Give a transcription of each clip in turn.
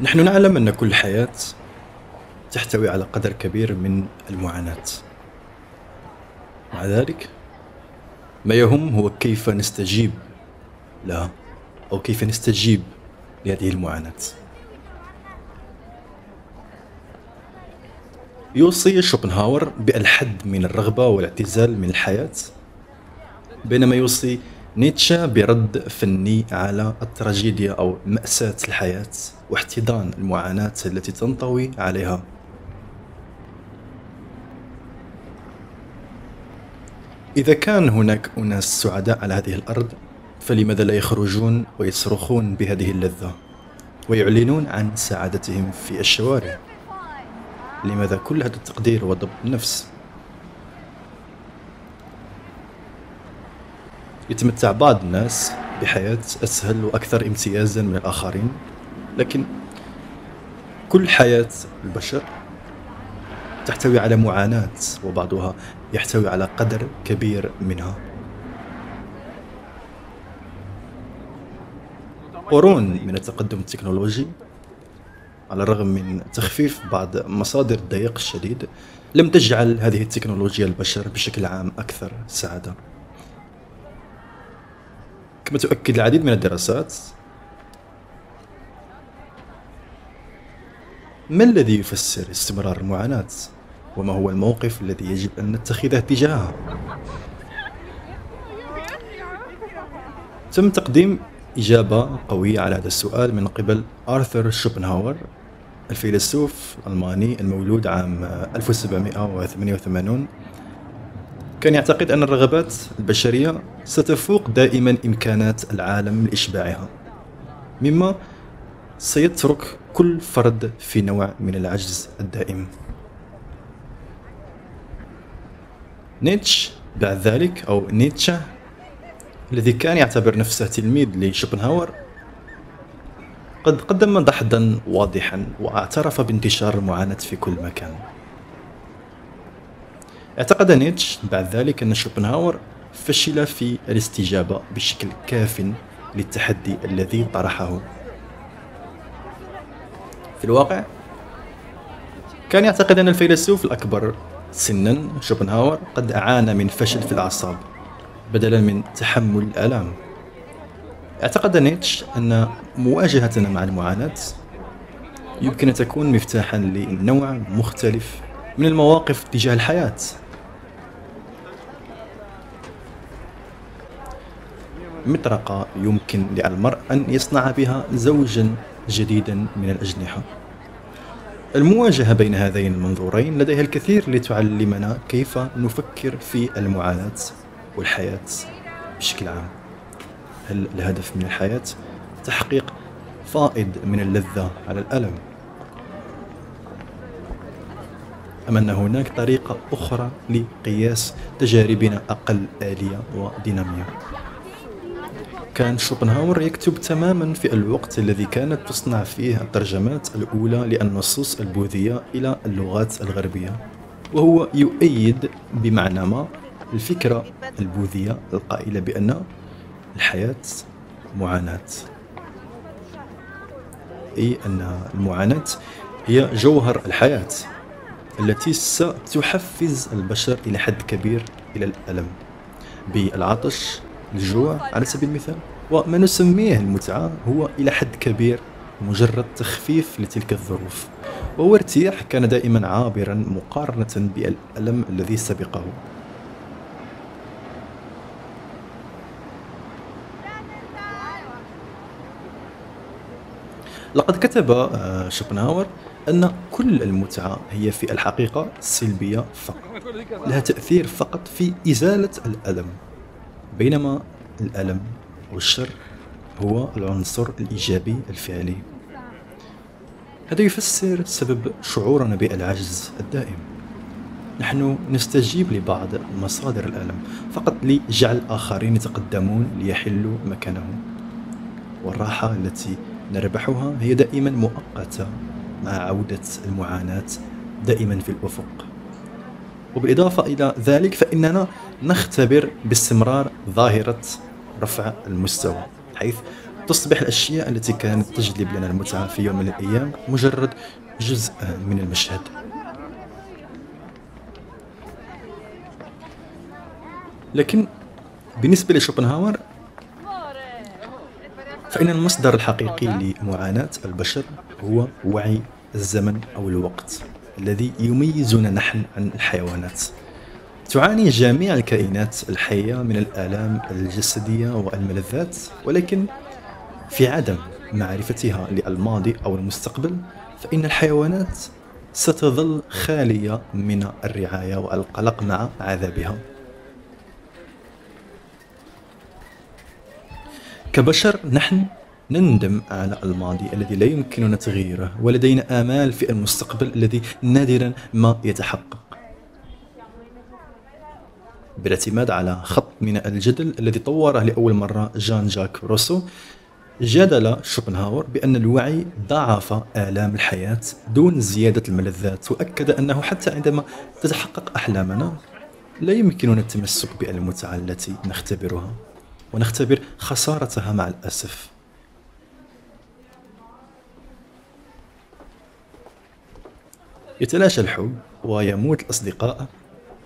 نحن نعلم أن كل حياة تحتوي على قدر كبير من المعاناة. مع ذلك ما يهم هو كيف نستجيب لها أو كيف نستجيب لهذه المعاناة. يوصي شوبنهاور بألحد من الرغبة والاعتزال من الحياة بينما يوصي نيتشه برد فني على التراجيديا أو مأساة الحياة واحتضان المعاناة التي تنطوي عليها. إذا كان هناك أناس سعداء على هذه الأرض فلماذا لا يخرجون ويصرخون بهذه اللذة ويعلنون عن سعادتهم في الشوارع؟ لماذا كل هذا التقدير وضبط النفس؟ يتمتع بعض الناس بحياة أسهل وأكثر امتيازا من الآخرين لكن كل حياة البشر تحتوي على معاناة وبعضها يحتوي على قدر كبير منها. قرون من التقدم التكنولوجي على الرغم من تخفيف بعض مصادر الضيق الشديد لم تجعل هذه التكنولوجيا البشر بشكل عام أكثر سعادة. كما تؤكد العديد من الدراسات ما الذي يفسر استمرار المعاناة؟ وما هو الموقف الذي يجب أن نتخذه تجاهها؟ تم تقديم إجابة قوية على هذا السؤال من قبل آرثر شوبنهاور الفيلسوف الألماني المولود عام 1788 كان يعتقد أن الرغبات البشرية ستفوق دائما إمكانات العالم لإشباعها. مما سيترك كل فرد في نوع من العجز الدائم. نيتش بعد ذلك أو نيتشه الذي كان يعتبر نفسه تلميذ لشوبنهاور قد قدم دحضا واضحا واعترف بانتشار المعاناة في كل مكان. اعتقد نيتش بعد ذلك أن شوبنهاور فشل في الاستجابة بشكل كاف للتحدي الذي طرحه. في الواقع كان يعتقد أن الفيلسوف الأكبر سنا شوبنهاور قد أعانى من فشل في الأعصاب بدلا من تحمل الآلام. اعتقد نيتش أن مواجهتنا مع المعاناة يمكن أن تكون مفتاحا لنوع مختلف من المواقف تجاه الحياة. مطرقة يمكن للمرء أن يصنع بها زوجا جديدا من الأجنحة. المواجهة بين هذين المنظورين لديها الكثير لتعلمنا كيف نفكر في المعاناة والحياة بشكل عام. هل الهدف من الحياة تحقيق فائض من اللذة على الألم؟ أم أن هناك طريقة أخرى لقياس تجاربنا أقل آلية ودينامية؟ كان شوبنهاور يكتب تماما في الوقت الذي كانت تصنع فيه الترجمات الأولى للنصوص البوذية إلى اللغات الغربية. وهو يؤيد بمعنى ما الفكرة البوذية القائلة بأن الحياة معاناة. أي أن المعاناة هي جوهر الحياة التي ستحفز البشر إلى حد كبير إلى الألم. بالعطش الجوع. على سبيل المثال وما نسميه المتعة هو إلى حد كبير مجرد تخفيف لتلك الظروف. وهو ارتياح كان دائما عابرا مقارنة بالألم الذي سبقه. لقد كتب آه، شوبنهاور أن كل المتعة هي في الحقيقة سلبية فقط لها تأثير فقط في إزالة الألم. بينما الألم والشر هو العنصر الإيجابي الفعلي. هذا يفسر سبب شعورنا بالعجز الدائم. نحن نستجيب لبعض مصادر الألم فقط لجعل الآخرين يتقدمون ليحلوا مكانهم. والراحة التي نربحها هي دائما مؤقتة مع عودة المعاناة دائما في الأفق. وبالإضافة إلى ذلك فإننا نختبر باستمرار ظاهرة رفع المستوى حيث تصبح الأشياء التي كانت تجلب لنا المتعة في يوم من الأيام مجرد جزء من المشهد. لكن بالنسبة لشوبنهاور فإن المصدر الحقيقي لمعاناة البشر هو وعي الزمن أو الوقت. الذي يميزنا نحن عن الحيوانات. تعاني جميع الكائنات الحية من الآلام الجسدية والملذات ولكن في عدم معرفتها للماضي أو المستقبل فإن الحيوانات ستظل خالية من الرعاية والقلق مع عذابها. كبشر نحن نندم على الماضي الذي لا يمكننا تغييره ولدينا آمال في المستقبل الذي نادرا ما يتحقق. بالاعتماد على خط من الجدل الذي طوره لأول مرة جان جاك روسو جادل شوبنهاور بأن الوعي ضاعف آلام الحياة دون زيادة الملذات وأكد أنه حتى عندما تتحقق أحلامنا لا يمكننا التمسك بالمتعة التي نختبرها ونختبر خسارتها مع الأسف. يتلاشى الحب ويموت الأصدقاء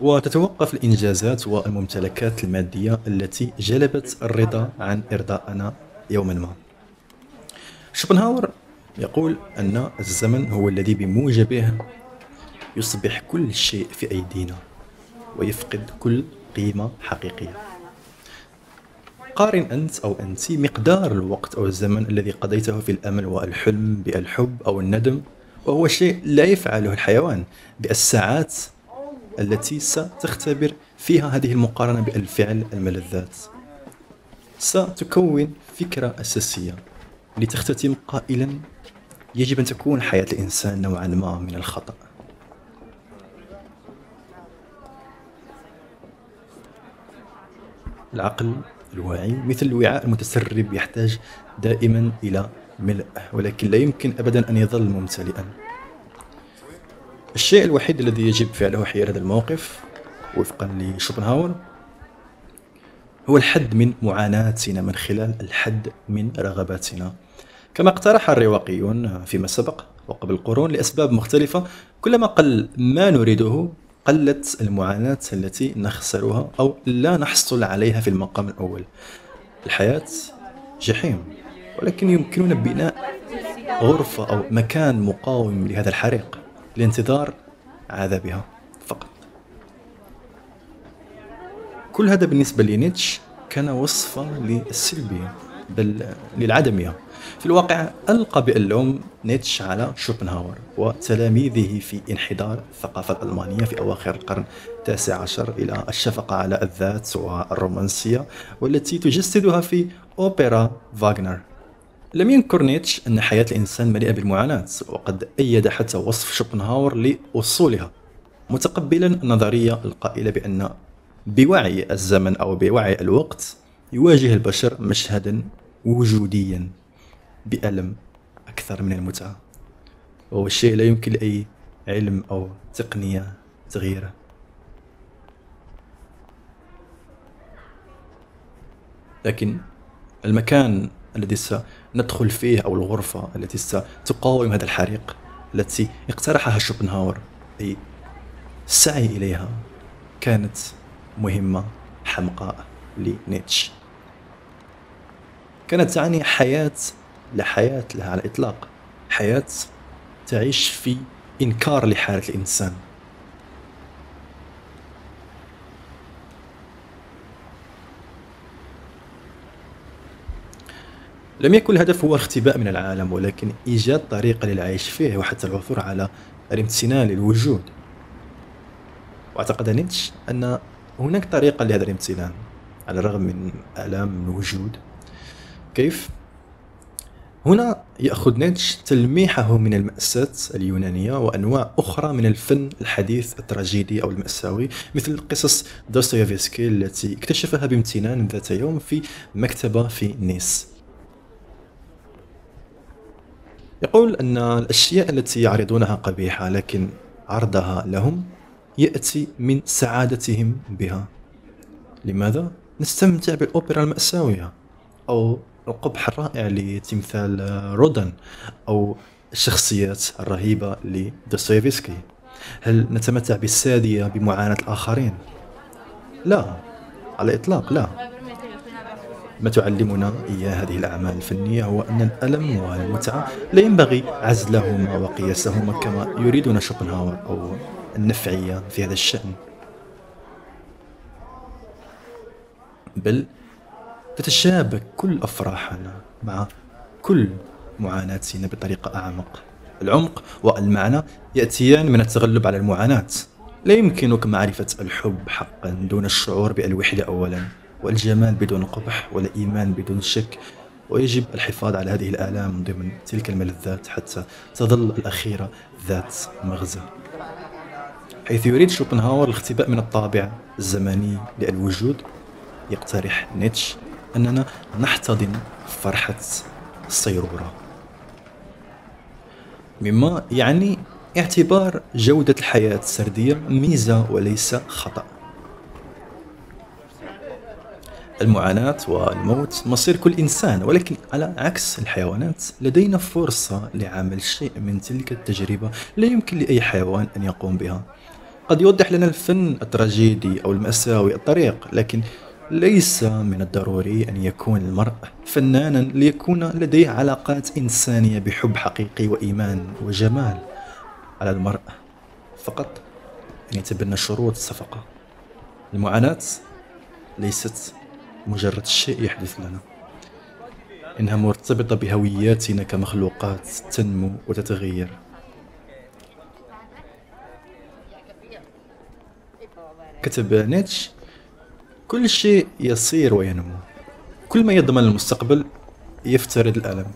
وتتوقف الإنجازات والممتلكات المادية التي جلبت الرضا عن إرضاءنا يوما ما. شوبنهاور يقول أن الزمن هو الذي بموجبه يصبح كل شيء في أيدينا ويفقد كل قيمة حقيقية. قارن أنت أو أنت مقدار الوقت أو الزمن الذي قضيته في الأمل والحلم بالحب أو الندم وهو شيء لا يفعله الحيوان بالساعات التي ستختبر فيها هذه المقارنة بالفعل الملذات. ستكون فكرة أساسية لتختتم قائلا يجب أن تكون حياة الإنسان نوعا ما من الخطأ. العقل الواعي مثل الوعاء المتسرب يحتاج دائما إلى ملء ولكن لا يمكن أبدا أن يظل ممتلئا. الشيء الوحيد الذي يجب فعله حيال هذا الموقف وفقا لشوبنهاور هو الحد من معاناتنا من خلال الحد من رغباتنا. كما اقترح الرواقيون فيما سبق وقبل قرون لأسباب مختلفة كلما قل ما نريده قلت المعاناة التي نخسرها أو لا نحصل عليها في المقام الأول. الحياة جحيم. ولكن يمكننا بناء غرفة أو مكان مقاوم لهذا الحريق لانتظار عذابها فقط. كل هذا بالنسبة لنيتش كان وصفا للسلبية بل للعدمية. في الواقع ألقى باللوم نيتش على شوبنهاور وتلاميذه في انحدار الثقافة الألمانية في أواخر القرن التاسع عشر إلى الشفقة على الذات والرومانسية والتي تجسدها في أوبرا فاغنر. لم ينكر نيتش أن حياة الإنسان مليئة بالمعاناة وقد أيد حتى وصف شوبنهاور لأصولها متقبلا النظرية القائلة بأن بوعي الزمن أو بوعي الوقت يواجه البشر مشهدا وجوديا بألم أكثر من المتعة وهو الشيء لا يمكن لأي علم أو تقنية تغييره. لكن المكان الذي سندخل فيه أو الغرفة التي ستقاوم هذا الحريق التي اقترحها شوبنهاور أي السعي إليها كانت مهمة حمقاء لنيتش. كانت تعني حياة لا حياة لها على الإطلاق حياة تعيش في إنكار لحالة الإنسان. لم يكن الهدف هو الاختباء من العالم ولكن إيجاد طريقة للعيش فيه وحتى العثور على الامتنان للوجود. واعتقد نيتشه أن هناك طريقة لهذا الامتنان على الرغم من آلام الوجود. كيف؟ هنا يأخذ نيتشه تلميحه من المأساة اليونانية وأنواع أخرى من الفن الحديث التراجيدي أو المأساوي مثل قصص دوستويفسكي التي اكتشفها بامتنان ذات يوم في مكتبة في نيس. يقول أن الأشياء التي يعرضونها قبيحة لكن عرضها لهم يأتي من سعادتهم بها لماذا؟ نستمتع بالأوبرا المأساوية أو القبح الرائع لتمثال رودن أو الشخصيات الرهيبة لدوستويفسكي هل نتمتع بالسادية بمعاناة الآخرين؟ لا على الإطلاق لا ما تعلمنا إياه هذه الأعمال الفنية هو أن الألم والمتعة لا ينبغي عزلهما وقياسهما كما يريدنا شوبنهاور أو النفعية في هذا الشأن. بل تتشابك كل أفراحنا مع كل معاناتنا بطريقة أعمق. العمق والمعنى يأتيان من التغلب على المعاناة. لا يمكنك معرفة الحب حقا دون الشعور بالوحدة أولا. والجمال بدون قبح والإيمان بدون شك. ويجب الحفاظ على هذه الآلام ضمن تلك الملذات حتى تظل الأخيرة ذات مغزى. حيث يريد شوبنهاور الاختباء من الطابع الزمني للوجود يقترح نيتش أننا نحتضن فرحة الصيرورة مما يعني اعتبار جودة الحياة السردية ميزة وليس خطأ. المعاناة والموت مصير كل إنسان ولكن على عكس الحيوانات لدينا فرصة لعمل شيء من تلك التجربة لا يمكن لأي حيوان أن يقوم بها. قد يوضح لنا الفن التراجيدي أو المأساوي الطريق لكن ليس من الضروري أن يكون المرء فنانا ليكون لديه علاقات إنسانية بحب حقيقي وإيمان وجمال. على المرء فقط أن يتبنى شروط الصفقة المعاناة ليست مجرد شيء يحدث لنا. إنها مرتبطة بهوياتنا كمخلوقات تنمو وتتغير. كتب نيتش كل شيء يصير وينمو. كل ما يضمن المستقبل يفترض الألم.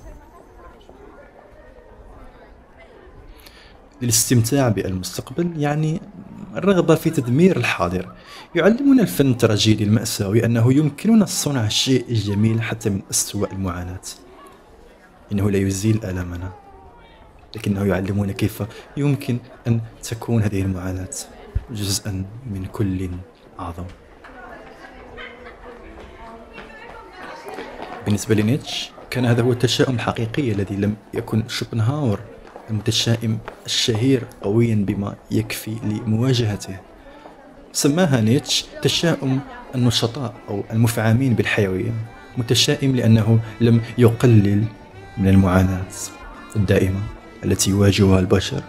للاستمتاع بالمستقبل يعني الرغبة في تدمير الحاضر. يعلمنا الفن التراجيدي المأساوي أنه يمكننا صنع الشيء الجميل حتى من أسوأ المعاناة. إنه لا يزيل ألمنا لكنه يعلمنا كيف يمكن أن تكون هذه المعاناة جزءا من كل أعظم. بالنسبة لنيتش كان هذا هو التشاؤم الحقيقي الذي لم يكن شوبنهاور المتشائم الشهير قويا بما يكفي لمواجهته. سماها نيتش تشاؤم النشطاء أو المفعمين بالحيوية متشائم لأنه لم يقلل من المعاناة الدائمة التي يواجهها البشر.